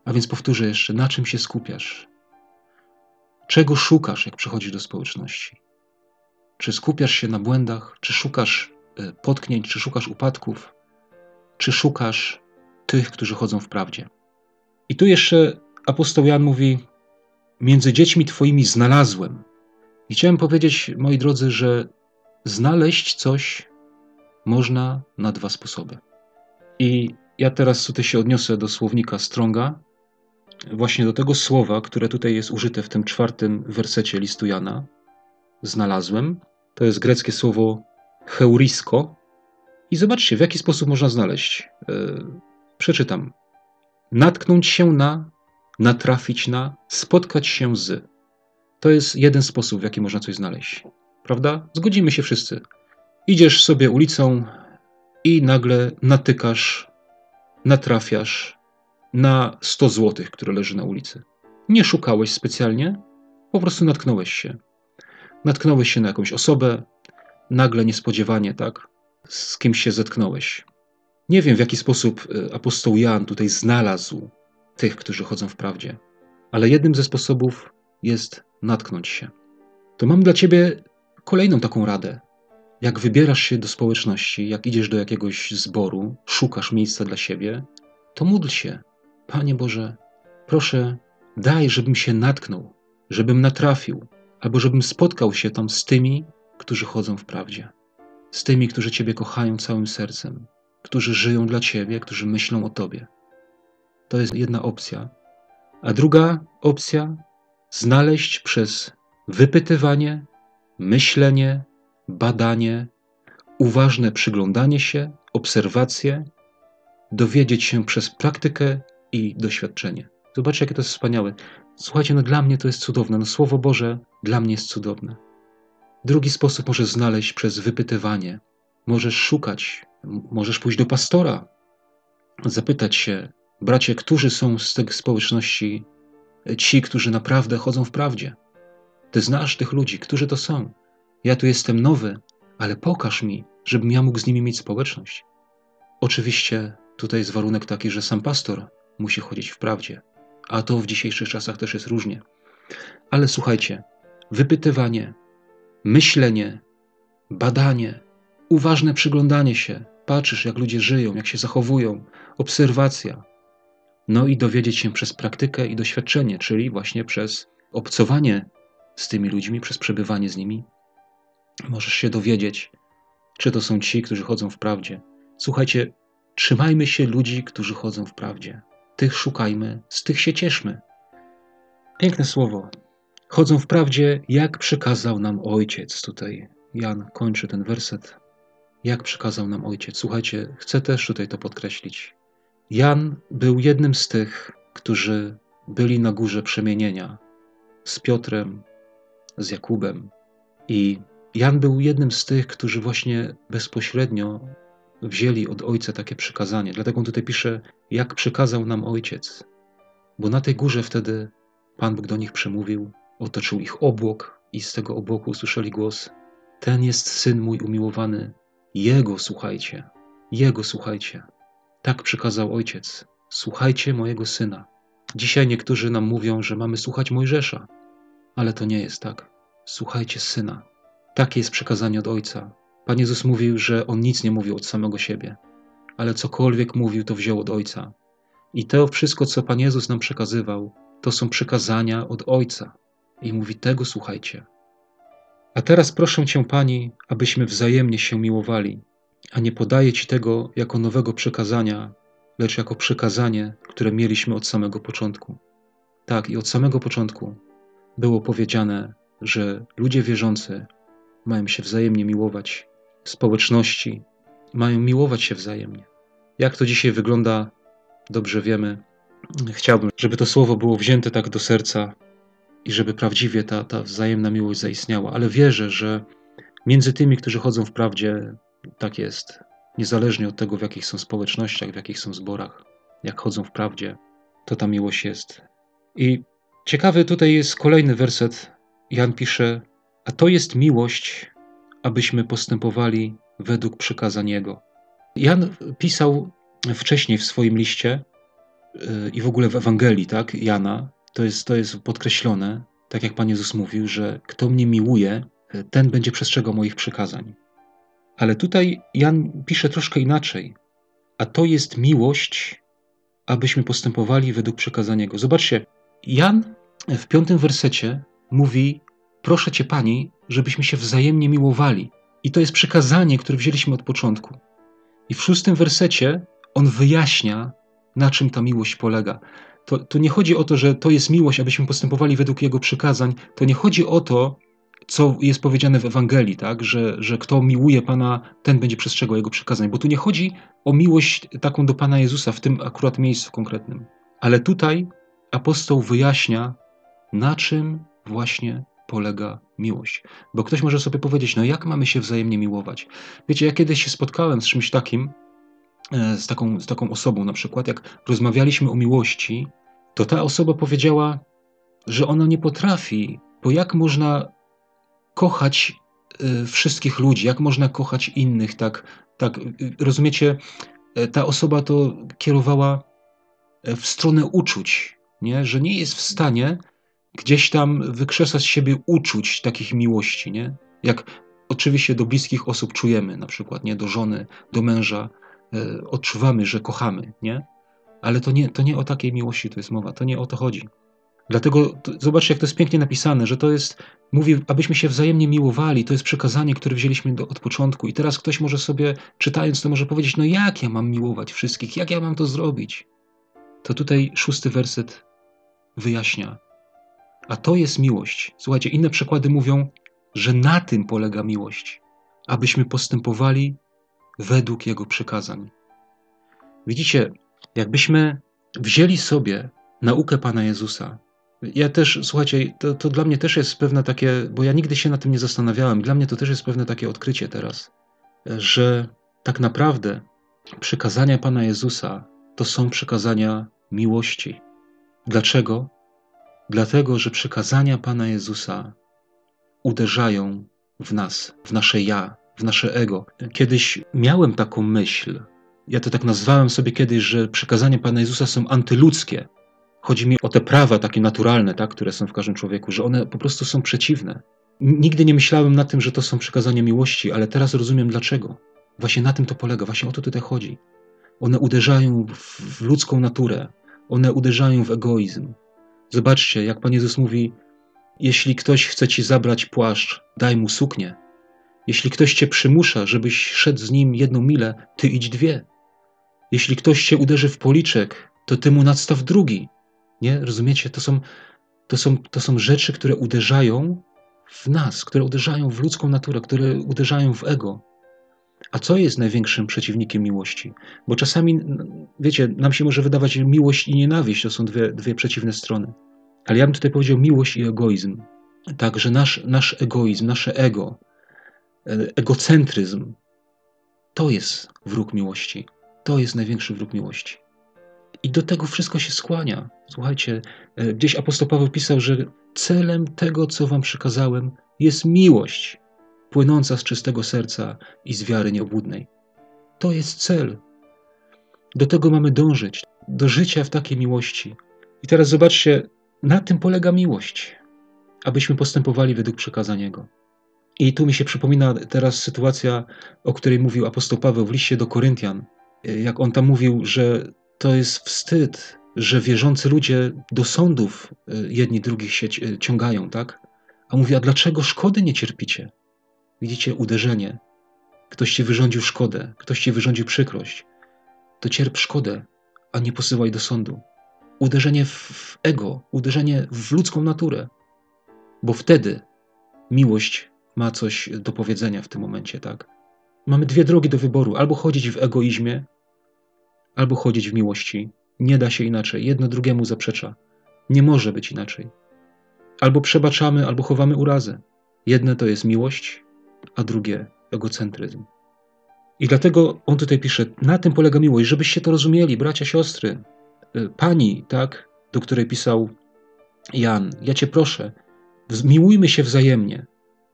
A więc powtórzę jeszcze, na czym się skupiasz? Czego szukasz, jak przychodzisz do społeczności? Czy skupiasz się na błędach, czy szukasz e, potknięć, czy szukasz upadków, czy szukasz tych, którzy chodzą w prawdzie? I tu jeszcze apostoł Jan mówi: Między dziećmi Twoimi znalazłem. I chciałem powiedzieć, moi drodzy, że znaleźć coś można na dwa sposoby. I ja teraz tutaj się odniosę do słownika Stronga, właśnie do tego słowa, które tutaj jest użyte w tym czwartym wersecie listu Jana. Znalazłem. To jest greckie słowo heurisko. I zobaczcie, w jaki sposób można znaleźć. Yy, przeczytam. Natknąć się na natrafić na, spotkać się z. To jest jeden sposób, w jaki można coś znaleźć. Prawda? Zgodzimy się wszyscy. Idziesz sobie ulicą i nagle natykasz, natrafiasz na 100 złotych, które leży na ulicy. Nie szukałeś specjalnie, po prostu natknąłeś się. Natknąłeś się na jakąś osobę, nagle niespodziewanie, tak, z kimś się zetknąłeś. Nie wiem, w jaki sposób y, apostoł Jan tutaj znalazł tych, którzy chodzą w prawdzie, ale jednym ze sposobów jest natknąć się. To mam dla ciebie kolejną taką radę. Jak wybierasz się do społeczności, jak idziesz do jakiegoś zboru, szukasz miejsca dla siebie, to módl się. Panie Boże, proszę, daj, żebym się natknął, żebym natrafił, albo żebym spotkał się tam z tymi, którzy chodzą w prawdzie, z tymi, którzy Ciebie kochają całym sercem, którzy żyją dla Ciebie, którzy myślą o Tobie. To jest jedna opcja. A druga opcja znaleźć przez wypytywanie, myślenie, badanie, uważne przyglądanie się, obserwacje, dowiedzieć się przez praktykę i doświadczenie. Zobaczcie, jakie to jest wspaniałe. Słuchajcie, no dla mnie to jest cudowne. No Słowo Boże dla mnie jest cudowne. Drugi sposób możesz znaleźć przez wypytywanie. Możesz szukać, możesz pójść do pastora, zapytać się, bracie, którzy są z tych społeczności ci, którzy naprawdę chodzą w prawdzie. Ty znasz tych ludzi, którzy to są. Ja tu jestem nowy, ale pokaż mi, żebym ja mógł z nimi mieć społeczność. Oczywiście tutaj jest warunek taki, że sam pastor musi chodzić w prawdzie, a to w dzisiejszych czasach też jest różnie. Ale słuchajcie, wypytywanie, myślenie, badanie, uważne przyglądanie się, patrzysz, jak ludzie żyją, jak się zachowują, obserwacja. No i dowiedzieć się przez praktykę i doświadczenie, czyli właśnie przez obcowanie z tymi ludźmi, przez przebywanie z nimi, możesz się dowiedzieć, czy to są ci, którzy chodzą w prawdzie. Słuchajcie, trzymajmy się ludzi, którzy chodzą w prawdzie. Tych szukajmy, z tych się cieszmy. Piękne słowo. Chodzą w prawdzie, jak przekazał nam Ojciec. Tutaj Jan kończy ten werset. Jak przekazał nam Ojciec. Słuchajcie, chcę też tutaj to podkreślić. Jan był jednym z tych, którzy byli na górze przemienienia z Piotrem, z Jakubem. I Jan był jednym z tych, którzy właśnie bezpośrednio wzięli od Ojca takie przykazanie. Dlatego on tutaj pisze, jak przekazał nam Ojciec. Bo na tej górze wtedy Pan Bóg do nich przemówił, otoczył ich obłok i z tego obłoku usłyszeli głos: Ten jest syn mój umiłowany, jego słuchajcie, jego słuchajcie. Tak przykazał ojciec: Słuchajcie mojego syna. Dzisiaj niektórzy nam mówią, że mamy słuchać Mojżesza, ale to nie jest tak. Słuchajcie syna. Takie jest przekazanie od ojca. Pan Jezus mówił, że on nic nie mówił od samego siebie, ale cokolwiek mówił, to wziął od ojca. I to wszystko, co Pan Jezus nam przekazywał, to są przekazania od ojca. I mówi: Tego słuchajcie. A teraz proszę Cię, Pani, abyśmy wzajemnie się miłowali, a nie podaję Ci tego jako nowego przekazania, lecz jako przekazanie, które mieliśmy od samego początku. Tak, i od samego początku było powiedziane, że ludzie wierzący mają się wzajemnie miłować, społeczności mają miłować się wzajemnie. Jak to dzisiaj wygląda, dobrze wiemy. Chciałbym, żeby to słowo było wzięte tak do serca i żeby prawdziwie ta, ta wzajemna miłość zaistniała, ale wierzę, że między tymi, którzy chodzą w prawdzie, tak jest. Niezależnie od tego, w jakich są społecznościach, w jakich są zborach, jak chodzą w prawdzie, to ta miłość jest. I ciekawy tutaj jest kolejny werset. Jan pisze: A to jest miłość, abyśmy postępowali według przykazań Jego. Jan pisał wcześniej w swoim liście yy, i w ogóle w Ewangelii, tak, Jana, to jest, to jest podkreślone, tak jak Pan Jezus mówił, że kto mnie miłuje, ten będzie przestrzegał moich przykazań. Ale tutaj Jan pisze troszkę inaczej. A to jest miłość, abyśmy postępowali według przykazania Jego. Zobaczcie, Jan w piątym wersecie mówi: Proszę cię, pani, żebyśmy się wzajemnie miłowali. I to jest przykazanie, które wzięliśmy od początku. I w szóstym wersecie on wyjaśnia, na czym ta miłość polega. To, to nie chodzi o to, że to jest miłość, abyśmy postępowali według Jego przykazań. To nie chodzi o to, co jest powiedziane w Ewangelii, tak? że, że kto miłuje Pana, ten będzie przestrzegał Jego przykazań. Bo tu nie chodzi o miłość taką do Pana Jezusa w tym akurat miejscu konkretnym. Ale tutaj apostoł wyjaśnia, na czym właśnie polega miłość. Bo ktoś może sobie powiedzieć, no jak mamy się wzajemnie miłować? Wiecie, ja kiedyś się spotkałem z czymś takim, e, z taką, z taką osobą na przykład, jak rozmawialiśmy o miłości, to ta osoba powiedziała, że ona nie potrafi, bo jak można kochać e, wszystkich ludzi, jak można kochać innych, tak, tak, rozumiecie, e, ta osoba to kierowała w stronę uczuć, nie? że nie jest w stanie gdzieś tam wykrzesać z siebie uczuć takich miłości, nie? Jak oczywiście do bliskich osób czujemy, na przykład, nie? Do żony, do męża, e, odczuwamy, że kochamy, nie? Ale to nie, to nie o takiej miłości tu jest mowa, to nie o to chodzi. Dlatego to, zobaczcie, jak to jest pięknie napisane, że to jest, mówi, abyśmy się wzajemnie miłowali. To jest przekazanie, które wzięliśmy do, od początku. I teraz ktoś może sobie, czytając to, może powiedzieć: No, jak ja mam miłować wszystkich? Jak ja mam to zrobić? To tutaj szósty werset wyjaśnia. A to jest miłość. Słuchajcie, inne przykłady mówią, że na tym polega miłość, abyśmy postępowali według Jego przykazań. Widzicie, jakbyśmy wzięli sobie naukę Pana Jezusa, ja też, słuchajcie, to, to dla mnie też jest pewne takie, bo ja nigdy się na tym nie zastanawiałem, dla mnie to też jest pewne takie odkrycie teraz, że tak naprawdę przykazania Pana Jezusa to są przykazania miłości. Dlaczego? Dlatego, że przykazania Pana Jezusa uderzają w nas, w nasze ja, w nasze ego. Kiedyś miałem taką myśl, ja to tak nazwałem sobie kiedyś, że przykazania Pana Jezusa są antyludzkie. Chodzi mi o te prawa takie naturalne, tak, które są w każdym człowieku, że one po prostu są przeciwne. Nigdy nie myślałem na tym, że to są przykazania miłości, ale teraz rozumiem dlaczego. Właśnie na tym to polega, właśnie o to tutaj chodzi. One uderzają w ludzką naturę, one uderzają w egoizm, Zobaczcie, jak Pan Jezus mówi: Jeśli ktoś chce ci zabrać płaszcz, daj mu suknię. Jeśli ktoś cię przymusza, żebyś szedł z nim jedną milę, ty idź dwie. Jeśli ktoś cię uderzy w policzek, to ty mu nadstaw drugi. Nie? Rozumiecie? To są, to są, to są rzeczy, które uderzają w nas, które uderzają w ludzką naturę, które uderzają w ego. A co jest największym przeciwnikiem miłości? Bo czasami, wiecie, nam się może wydawać, że miłość i nienawiść to są dwie, dwie przeciwne strony. Ale ja bym tutaj powiedział miłość i egoizm. Tak, że nasz, nasz egoizm, nasze ego, e, egocentryzm, to jest wróg miłości. To jest największy wróg miłości. I do tego wszystko się skłania. Słuchajcie, e, gdzieś apostoł Paweł pisał, że celem tego, co wam przekazałem, jest miłość płynąca z czystego serca i z wiary nieobłudnej. To jest cel. Do tego mamy dążyć, do życia w takiej miłości. I teraz zobaczcie, na tym polega miłość, abyśmy postępowali według przekazań Jego. I tu mi się przypomina teraz sytuacja, o której mówił apostoł Paweł w liście do Koryntian. Jak on tam mówił, że to jest wstyd, że wierzący ludzie do sądów e, jedni drugich się ciągają, tak? A mówi, a dlaczego szkody nie cierpicie? Widzicie uderzenie. Ktoś ci wyrządził szkodę, ktoś ci wyrządził przykrość. To cierp szkodę, a nie posyłaj do sądu. Uderzenie w ego, uderzenie w ludzką naturę. Bo wtedy miłość ma coś do powiedzenia w tym momencie, tak? Mamy dwie drogi do wyboru: albo chodzić w egoizmie, albo chodzić w miłości. Nie da się inaczej. Jedno drugiemu zaprzecza. Nie może być inaczej. Albo przebaczamy, albo chowamy urazę. Jedne to jest miłość, a drugie egocentryzm. I dlatego on tutaj pisze, na tym polega miłość, żebyście to rozumieli, bracia, siostry. Y, pani, tak, do której pisał Jan, ja cię proszę, miłujmy się wzajemnie.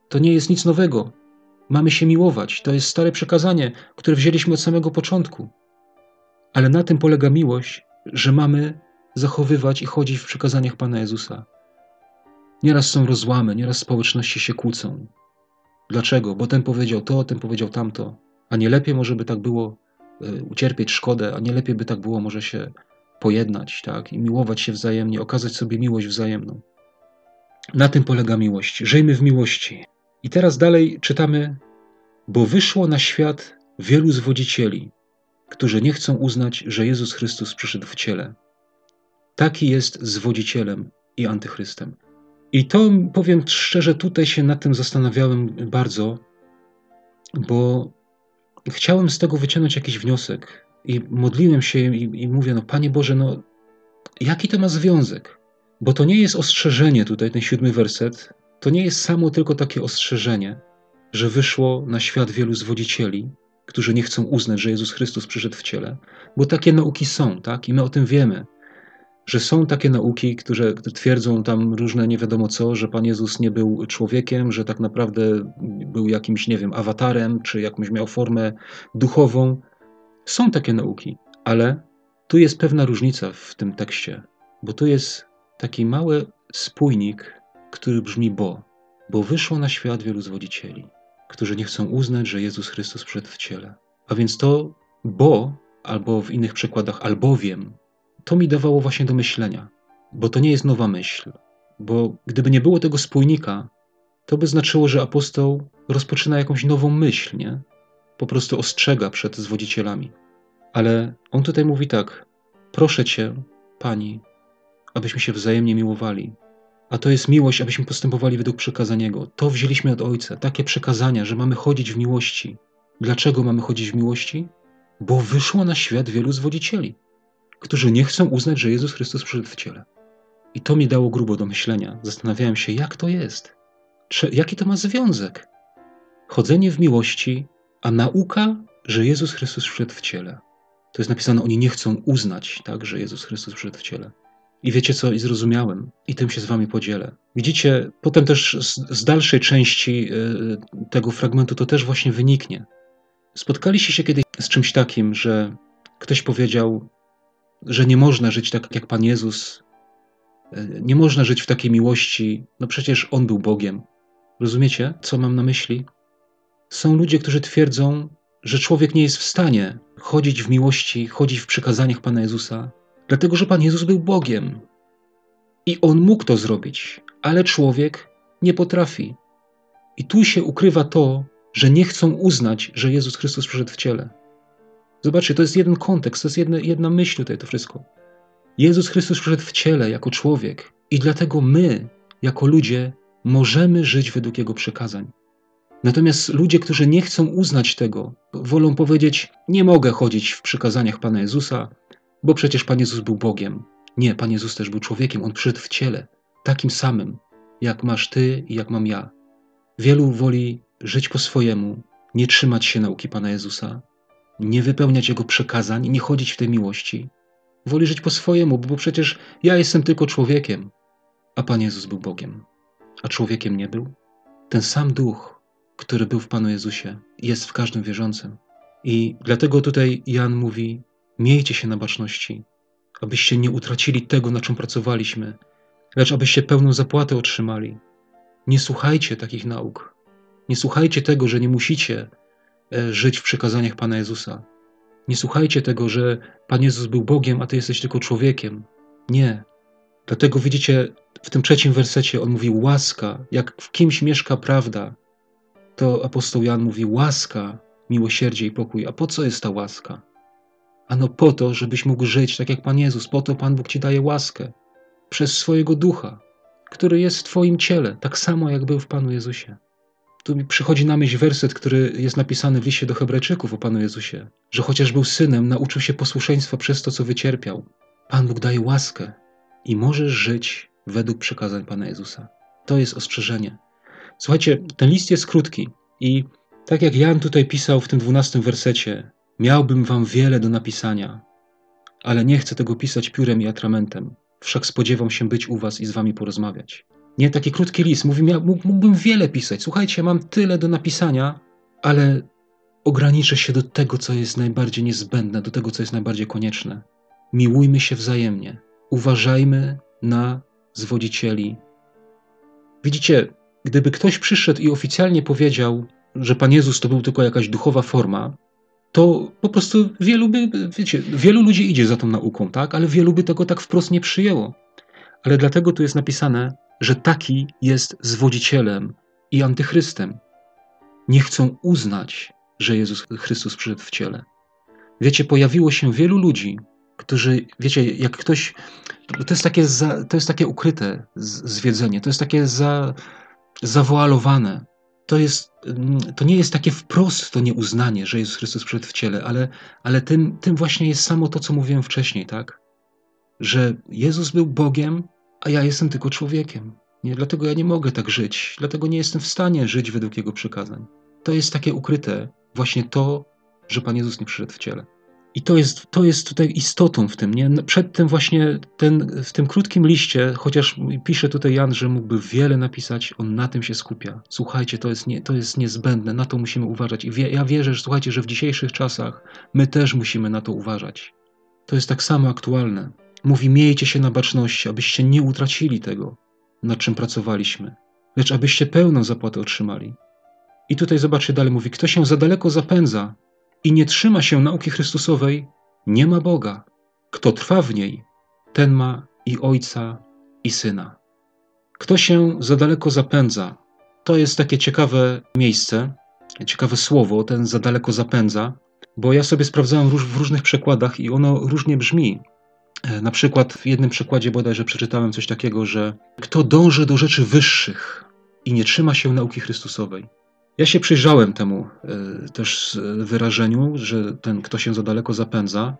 To nie jest nic nowego. Mamy się miłować. To jest stare przekazanie, które wzięliśmy od samego początku. Ale na tym polega miłość, że mamy zachowywać i chodzić w przekazaniach Pana Jezusa. Nieraz są rozłamy, nieraz społeczności się kłócą, Dlaczego? Bo ten powiedział to, ten powiedział tamto. A nie lepiej może by tak było e, ucierpieć szkodę, a nie lepiej by tak było może się pojednać, tak? I miłować się wzajemnie, okazać sobie miłość wzajemną. Na tym polega miłość. Żyjmy w miłości. I teraz dalej czytamy, bo wyszło na świat wielu zwodzicieli, którzy nie chcą uznać, że Jezus Chrystus przyszedł w ciele. Taki jest zwodzicielem i antychrystem. I to powiem szczerze, tutaj się nad tym zastanawiałem bardzo, bo chciałem z tego wyciągnąć jakiś wniosek i modliłem się i, i mówię, no Panie Boże, no jaki to ma związek? Bo to nie jest ostrzeżenie tutaj, ten siódmy werset, to nie jest samo tylko takie ostrzeżenie, że wyszło na świat wielu zwodzicieli, którzy nie chcą uznać, że Jezus Chrystus przyszedł w ciele, bo takie nauki są, tak? I my o tym wiemy, że są takie nauki, które, twierdzą tam różne nie wiadomo co, że Pan Jezus nie był człowiekiem, że tak naprawdę był jakimś, nie wiem, awatarem, czy jakąś miał formę duchową. Są takie nauki, ale tu jest pewna różnica w tym tekście, bo tu jest taki mały spójnik, który brzmi bo, bo wyszło na świat wielu zwodzicieli, którzy nie chcą uznać, że Jezus Chrystus przyszedł w ciele. A więc to bo, albo w innych przekładach albowiem, to mi dawało właśnie do myślenia, bo to nie jest nowa myśl, bo gdyby nie było tego spójnika, to by znaczyło, że apostoł rozpoczyna jakąś nową myśl, nie? Po prostu ostrzega przed zwodzicielami. Ale on tutaj mówi tak: Proszę cię, pani, abyśmy się wzajemnie miłowali. A to jest miłość, abyśmy postępowali według przekazania Jego. To wzięliśmy od Ojca, takie przekazania, że mamy chodzić w miłości. Dlaczego mamy chodzić w miłości? Bo wyszło na świat wielu zwodzicieli, którzy nie chcą uznać, że Jezus Chrystus przyszedł w ciele. I to mi dało grubo do myślenia. Zastanawiałem się, jak to jest. Czy, jaki to ma związek? Chodzenie w miłości, a nauka, że Jezus Chrystus przyszedł w ciele. To jest napisane, oni nie chcą uznać, tak, że Jezus Chrystus przyszedł w ciele. I wiecie co, i zrozumiałem, i tym się z wami podzielę. Widzicie, potem też z, z dalszej części y, tego fragmentu to też właśnie wyniknie. Spotkaliście się kiedyś z czymś takim, że ktoś powiedział, że nie można żyć tak jak Pan Jezus, y, nie można żyć w takiej miłości, no przecież On był Bogiem. Rozumiecie, co mam na myśli? Są ludzie, którzy twierdzą, że człowiek nie jest w stanie chodzić w miłości, chodzić w przykazaniach Pana Jezusa, dlatego że Pan Jezus był Bogiem. I On mógł to zrobić, ale człowiek nie potrafi. I tu się ukrywa to, że nie chcą uznać, że Jezus Chrystus przyszedł w ciele. Zobaczcie, to jest jeden kontekst, to jest jedna, jedna myśl tutaj to wszystko. Jezus Chrystus przyszedł w ciele jako człowiek i dlatego my, jako ludzie, możemy żyć według Jego przekazań. Natomiast ludzie, którzy nie chcą uznać tego, wolą powiedzieć: Nie mogę chodzić w przykazaniach Pana Jezusa, bo przecież Pan Jezus był Bogiem. Nie, Pan Jezus też był człowiekiem, on przyszedł w ciele, takim samym, jak masz ty i jak mam ja. Wielu woli żyć po swojemu, nie trzymać się nauki Pana Jezusa, nie wypełniać Jego przekazań, nie chodzić w tej miłości. Woli żyć po swojemu, bo przecież ja jestem tylko człowiekiem, a Pan Jezus był Bogiem. A człowiekiem nie był? Ten sam duch, który był w Panu Jezusie, jest w każdym wierzącym. I dlatego tutaj Jan mówi: Miejcie się na baczności, abyście nie utracili tego, na czym pracowaliśmy, lecz abyście pełną zapłatę otrzymali. Nie słuchajcie takich nauk. Nie słuchajcie tego, że nie musicie żyć w przekazaniach Pana Jezusa. Nie słuchajcie tego, że Pan Jezus był Bogiem, a ty jesteś tylko człowiekiem. Nie. Dlatego widzicie, w tym trzecim wersecie on mówi łaska, jak w kimś mieszka prawda, to apostoł Jan mówi łaska, miłosierdzie i pokój. A po co jest ta łaska? Ano po to, żebyś mógł żyć tak jak Pan Jezus. Po to Pan Bóg ci daje łaskę przez swojego ducha, który jest w Twoim ciele, tak samo jak był w Panu Jezusie. Tu mi przychodzi na myśl werset, który jest napisany w liście do Hebrajczyków o Panu Jezusie, że chociaż był synem, nauczył się posłuszeństwa przez to, co wycierpiał. Pan Bóg daje łaskę i możesz żyć według przekazań Pana Jezusa. To jest ostrzeżenie. Słuchajcie, ten list jest krótki i tak jak Jan tutaj pisał w tym dwunastym wersecie, miałbym wam wiele do napisania, ale nie chcę tego pisać piórem i atramentem, wszak spodziewam się być u was i z wami porozmawiać. Nie, taki krótki list, mówi, mógłbym wiele pisać. Słuchajcie, mam tyle do napisania, ale ograniczę się do tego, co jest najbardziej niezbędne, do tego, co jest najbardziej konieczne. Miłujmy się wzajemnie, uważajmy na zwodzicieli. Widzicie, Gdyby ktoś przyszedł i oficjalnie powiedział, że Pan Jezus to był tylko jakaś duchowa forma, to po prostu wielu by, wiecie, wielu ludzi idzie za tą nauką, tak? Ale wielu by tego tak wprost nie przyjęło. Ale dlatego tu jest napisane, że taki jest zwodzicielem i antychrystem. Nie chcą uznać, że Jezus Chrystus przyszedł w ciele. Wiecie, pojawiło się wielu ludzi, którzy, wiecie, jak ktoś, to jest takie, za, to jest takie ukryte zwiedzenie, to jest takie za, zawoalowane. To, jest, mm, to nie jest takie wprost to nieuznanie, że Jezus Chrystus przyszedł w ciele, ale, ale tym, tym właśnie jest samo to, co mówiłem wcześniej, tak? Że Jezus był Bogiem, a ja jestem tylko człowiekiem. Nie, dlatego ja nie mogę tak żyć, dlatego nie jestem w stanie żyć według Jego przykazań. To jest takie ukryte, właśnie to, że Pan Jezus nie przyszedł w ciele. I to jest, to jest tutaj istotą w tym. Nie? Przed tym właśnie ten, w tym krótkim liście, chociaż pisze tutaj Jan, że mógłby wiele napisać, on na tym się skupia. Słuchajcie, to jest, nie, to jest niezbędne, na to musimy uważać. I wie, ja wierzę, że słuchajcie, że w dzisiejszych czasach my też musimy na to uważać. To jest tak samo aktualne. Mówi, miejcie się na baczności, abyście nie utracili tego, nad czym pracowaliśmy, lecz abyście pełną zapłatę otrzymali. I tutaj zobaczcie dalej, mówi, kto się za daleko zapędza, i nie trzyma się nauki Chrystusowej, nie ma Boga. Kto trwa w niej, ten ma i Ojca, i Syna. Kto się za daleko zapędza, to jest takie ciekawe miejsce, ciekawe słowo, ten za daleko zapędza, bo ja sobie sprawdzałem w różnych przekładach i ono różnie brzmi. E, na przykład w jednym przekładzie bodajże przeczytałem coś takiego, że kto dąży do rzeczy wyższych i nie trzyma się nauki Chrystusowej, ja się przyjrzałem temu e, też wyrażeniu, że ten kto się za daleko zapędza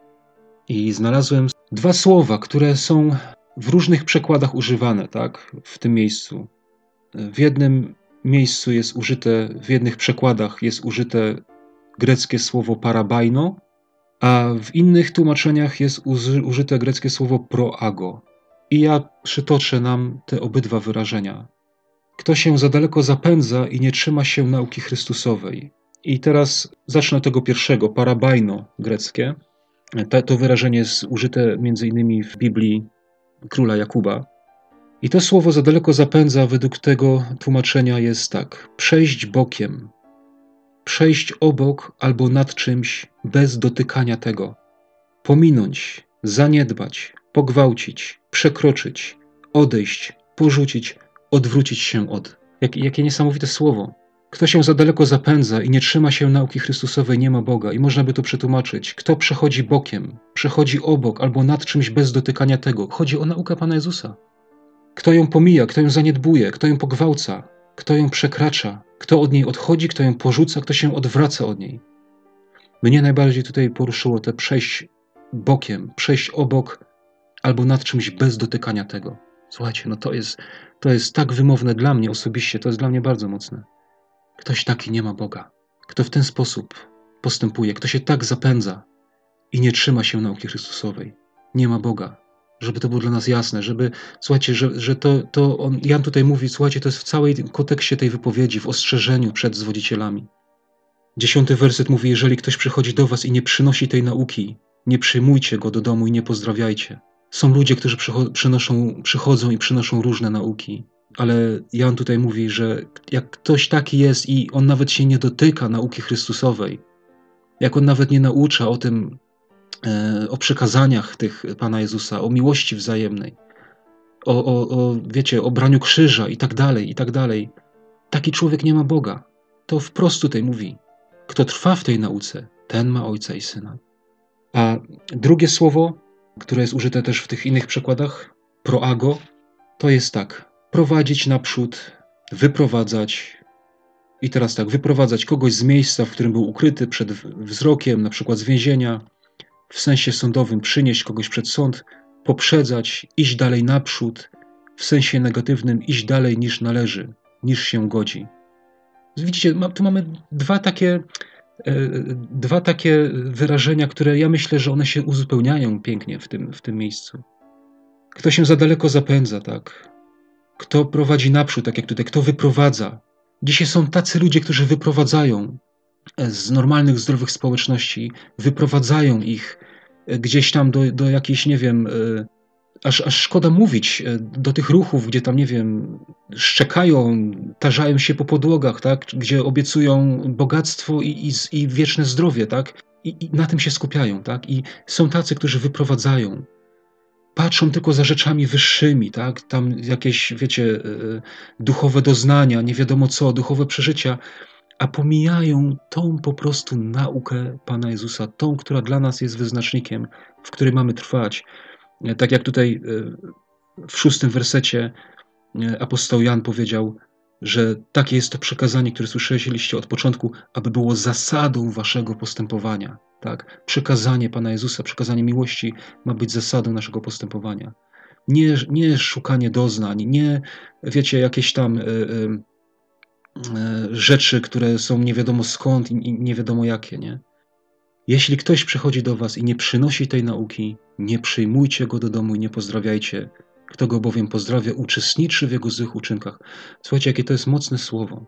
i znalazłem dwa słowa, które są w różnych przekładach używane, tak, w tym miejscu. W jednym miejscu jest użyte, w jednych przekładach jest użyte greckie słowo parabajno, a w innych tłumaczeniach jest użyte greckie słowo proago. I ja przytoczę nam te obydwa wyrażenia. Kto się za daleko zapędza i nie trzyma się nauki Chrystusowej. I teraz zacznę od tego pierwszego, parabajno greckie. To wyrażenie jest użyte innymi w Biblii króla Jakuba. I to słowo za daleko zapędza według tego tłumaczenia jest tak: przejść bokiem, przejść obok albo nad czymś bez dotykania tego, pominąć, zaniedbać, pogwałcić, przekroczyć, odejść, porzucić, odwrócić się od. Jak, jakie niesamowite słowo. Kto się za daleko zapędza i nie trzyma się nauki Chrystusowej, nie ma Boga. I można by to przetłumaczyć. Kto przechodzi bokiem, przechodzi obok albo nad czymś bez dotykania tego. Chodzi o naukę Pana Jezusa. Kto ją pomija, kto ją zaniedbuje, kto ją pogwałca, kto ją przekracza, kto od niej odchodzi, kto ją porzuca, kto się odwraca od niej. Mnie najbardziej tutaj poruszyło te przejść bokiem, przejść obok albo nad czymś bez dotykania tego. Słuchajcie, no to jest, to jest tak wymowne dla mnie osobiście, to jest dla mnie bardzo mocne. Ktoś taki nie ma Boga. Kto w ten sposób postępuje, kto się tak zapędza i nie trzyma się nauki Chrystusowej, nie ma Boga. Żeby to było dla nas jasne, żeby, słuchajcie, że, że to, to on, Jan tutaj mówi, słuchajcie, to jest w całej kontekście tej wypowiedzi, w ostrzeżeniu przed zwodzicielami. Dziesiąty werset mówi, jeżeli ktoś przychodzi do was i nie przynosi tej nauki, nie przyjmujcie go do domu i nie pozdrawiajcie. Są ludzie, którzy przynoszą, przychodzą i przynoszą różne nauki, ale Jan tutaj mówi, że jak ktoś taki jest i on nawet się nie dotyka nauki Chrystusowej, jak on nawet nie naucza o tym, o przekazaniach tych Pana Jezusa, o miłości wzajemnej, o, o, o wiecie, o braniu krzyża i tak dalej, i tak dalej, taki człowiek nie ma Boga. To wprost tutaj mówi. Kto trwa w tej nauce, ten ma Ojca i Syna. A drugie słowo, które jest użyte też w tych innych przekładach, proago, to jest tak: prowadzić naprzód, wyprowadzać. I teraz tak, wyprowadzać kogoś z miejsca, w którym był ukryty przed wzrokiem, na przykład z więzienia, w sensie sądowym przynieść kogoś przed sąd, poprzedzać, iść dalej naprzód, w sensie negatywnym iść dalej niż należy, niż się godzi. Widzicie, tu mamy dwa takie E, dwa takie wyrażenia, które ja myślę, że one się uzupełniają pięknie w tym, w tym miejscu. Kto się za daleko zapędza, tak? Kto prowadzi naprzód, tak jak tutaj, kto wyprowadza. Dzisiaj są tacy ludzie, którzy wyprowadzają z normalnych, zdrowych społeczności, wyprowadzają ich gdzieś tam do, do jakiejś, nie wiem, e, aż, aż szkoda mówić e, do tych ruchów, gdzie tam, nie wiem, szczekają, tarzają się po podłogach, tak? gdzie obiecują bogactwo i, i, i wieczne zdrowie, tak? I, I, na tym się skupiają, tak? I są tacy, którzy wyprowadzają. Patrzą tylko za rzeczami wyższymi, tak? Tam jakieś, wiecie, e, duchowe doznania, nie wiadomo co, duchowe przeżycia, a pomijają tą po prostu naukę Pana Jezusa, tą, która dla nas jest wyznacznikiem, w której mamy trwać. Tak jak tutaj e, w szóstym wersecie e, apostoł Jan powiedział, że takie jest to przekazanie, które słyszeliście od początku, aby było zasadą waszego postępowania. Tak? Przekazanie Pana Jezusa, przekazanie miłości ma być zasadą naszego postępowania. Nie, nie szukanie doznań, nie, wiecie, jakieś tam rzeczy, które są nie wiadomo skąd i nie wiadomo jakie, nie? Jeśli ktoś przychodzi do was i nie przynosi tej nauki, nie przyjmujcie go do domu i nie pozdrawiajcie. Kto go bowiem pozdrawia, uczestniczy w jego złych uczynkach. Słuchajcie, jakie to jest mocne słowo.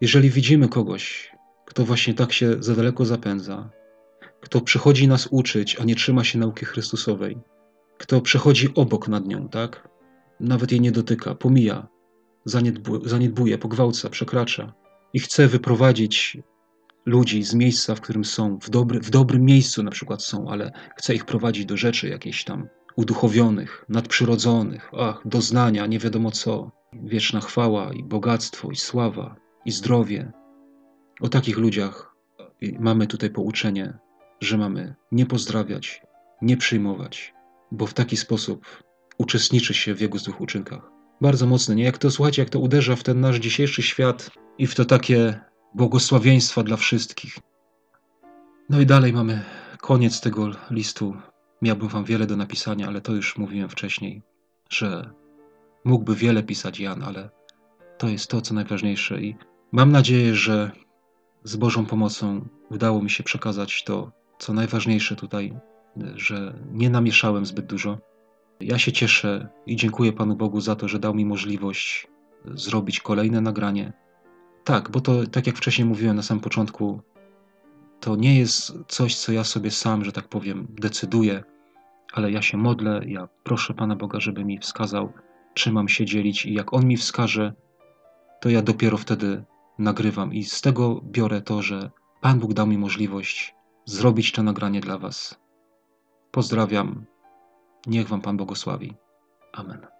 Jeżeli widzimy kogoś, kto właśnie tak się za daleko zapędza, kto przychodzi nas uczyć, a nie trzyma się nauki Chrystusowej, kto przechodzi obok nad nią, tak? Nawet jej nie dotyka, pomija, zaniedbuje, pogwałca, przekracza i chce wyprowadzić ludzi z miejsca, w którym są, w, dobry, w dobrym miejscu na przykład są, ale chce ich prowadzić do rzeczy jakichś tam uduchowionych, nadprzyrodzonych, ach, doznania, nie wiadomo co, wieczna chwała i bogactwo i sława i zdrowie. O takich ludziach mamy tutaj pouczenie, że mamy nie pozdrawiać, nie przyjmować, bo w taki sposób uczestniczy się w jego złych uczynkach. Bardzo mocne, nie? Jak to, słuchajcie, jak to uderza w ten nasz dzisiejszy świat i w to takie błogosławieństwa dla wszystkich. No i dalej mamy koniec tego listu. Miałbym wam wiele do napisania, ale to już mówiłem wcześniej, że mógłby wiele pisać Jan, ale to jest to, co najważniejsze i mam nadzieję, że z Bożą pomocą udało mi się przekazać to, co najważniejsze tutaj, że nie namieszałem zbyt dużo. Ja się cieszę i dziękuję Panu Bogu za to, że dał mi możliwość zrobić kolejne nagranie. Tak, bo to, tak jak wcześniej mówiłem na samym początku, to nie jest coś, co ja sobie sam, że tak powiem, decyduję, ale ja się modlę, ja proszę Pana Boga, żeby mi wskazał, czym mam się dzielić i jak On mi wskaże, to ja dopiero wtedy nagrywam i z tego biorę to, że Pan Bóg dał mi możliwość zrobić to nagranie dla Was. Pozdrawiam. Niech Wam Pan błogosławi. Amen.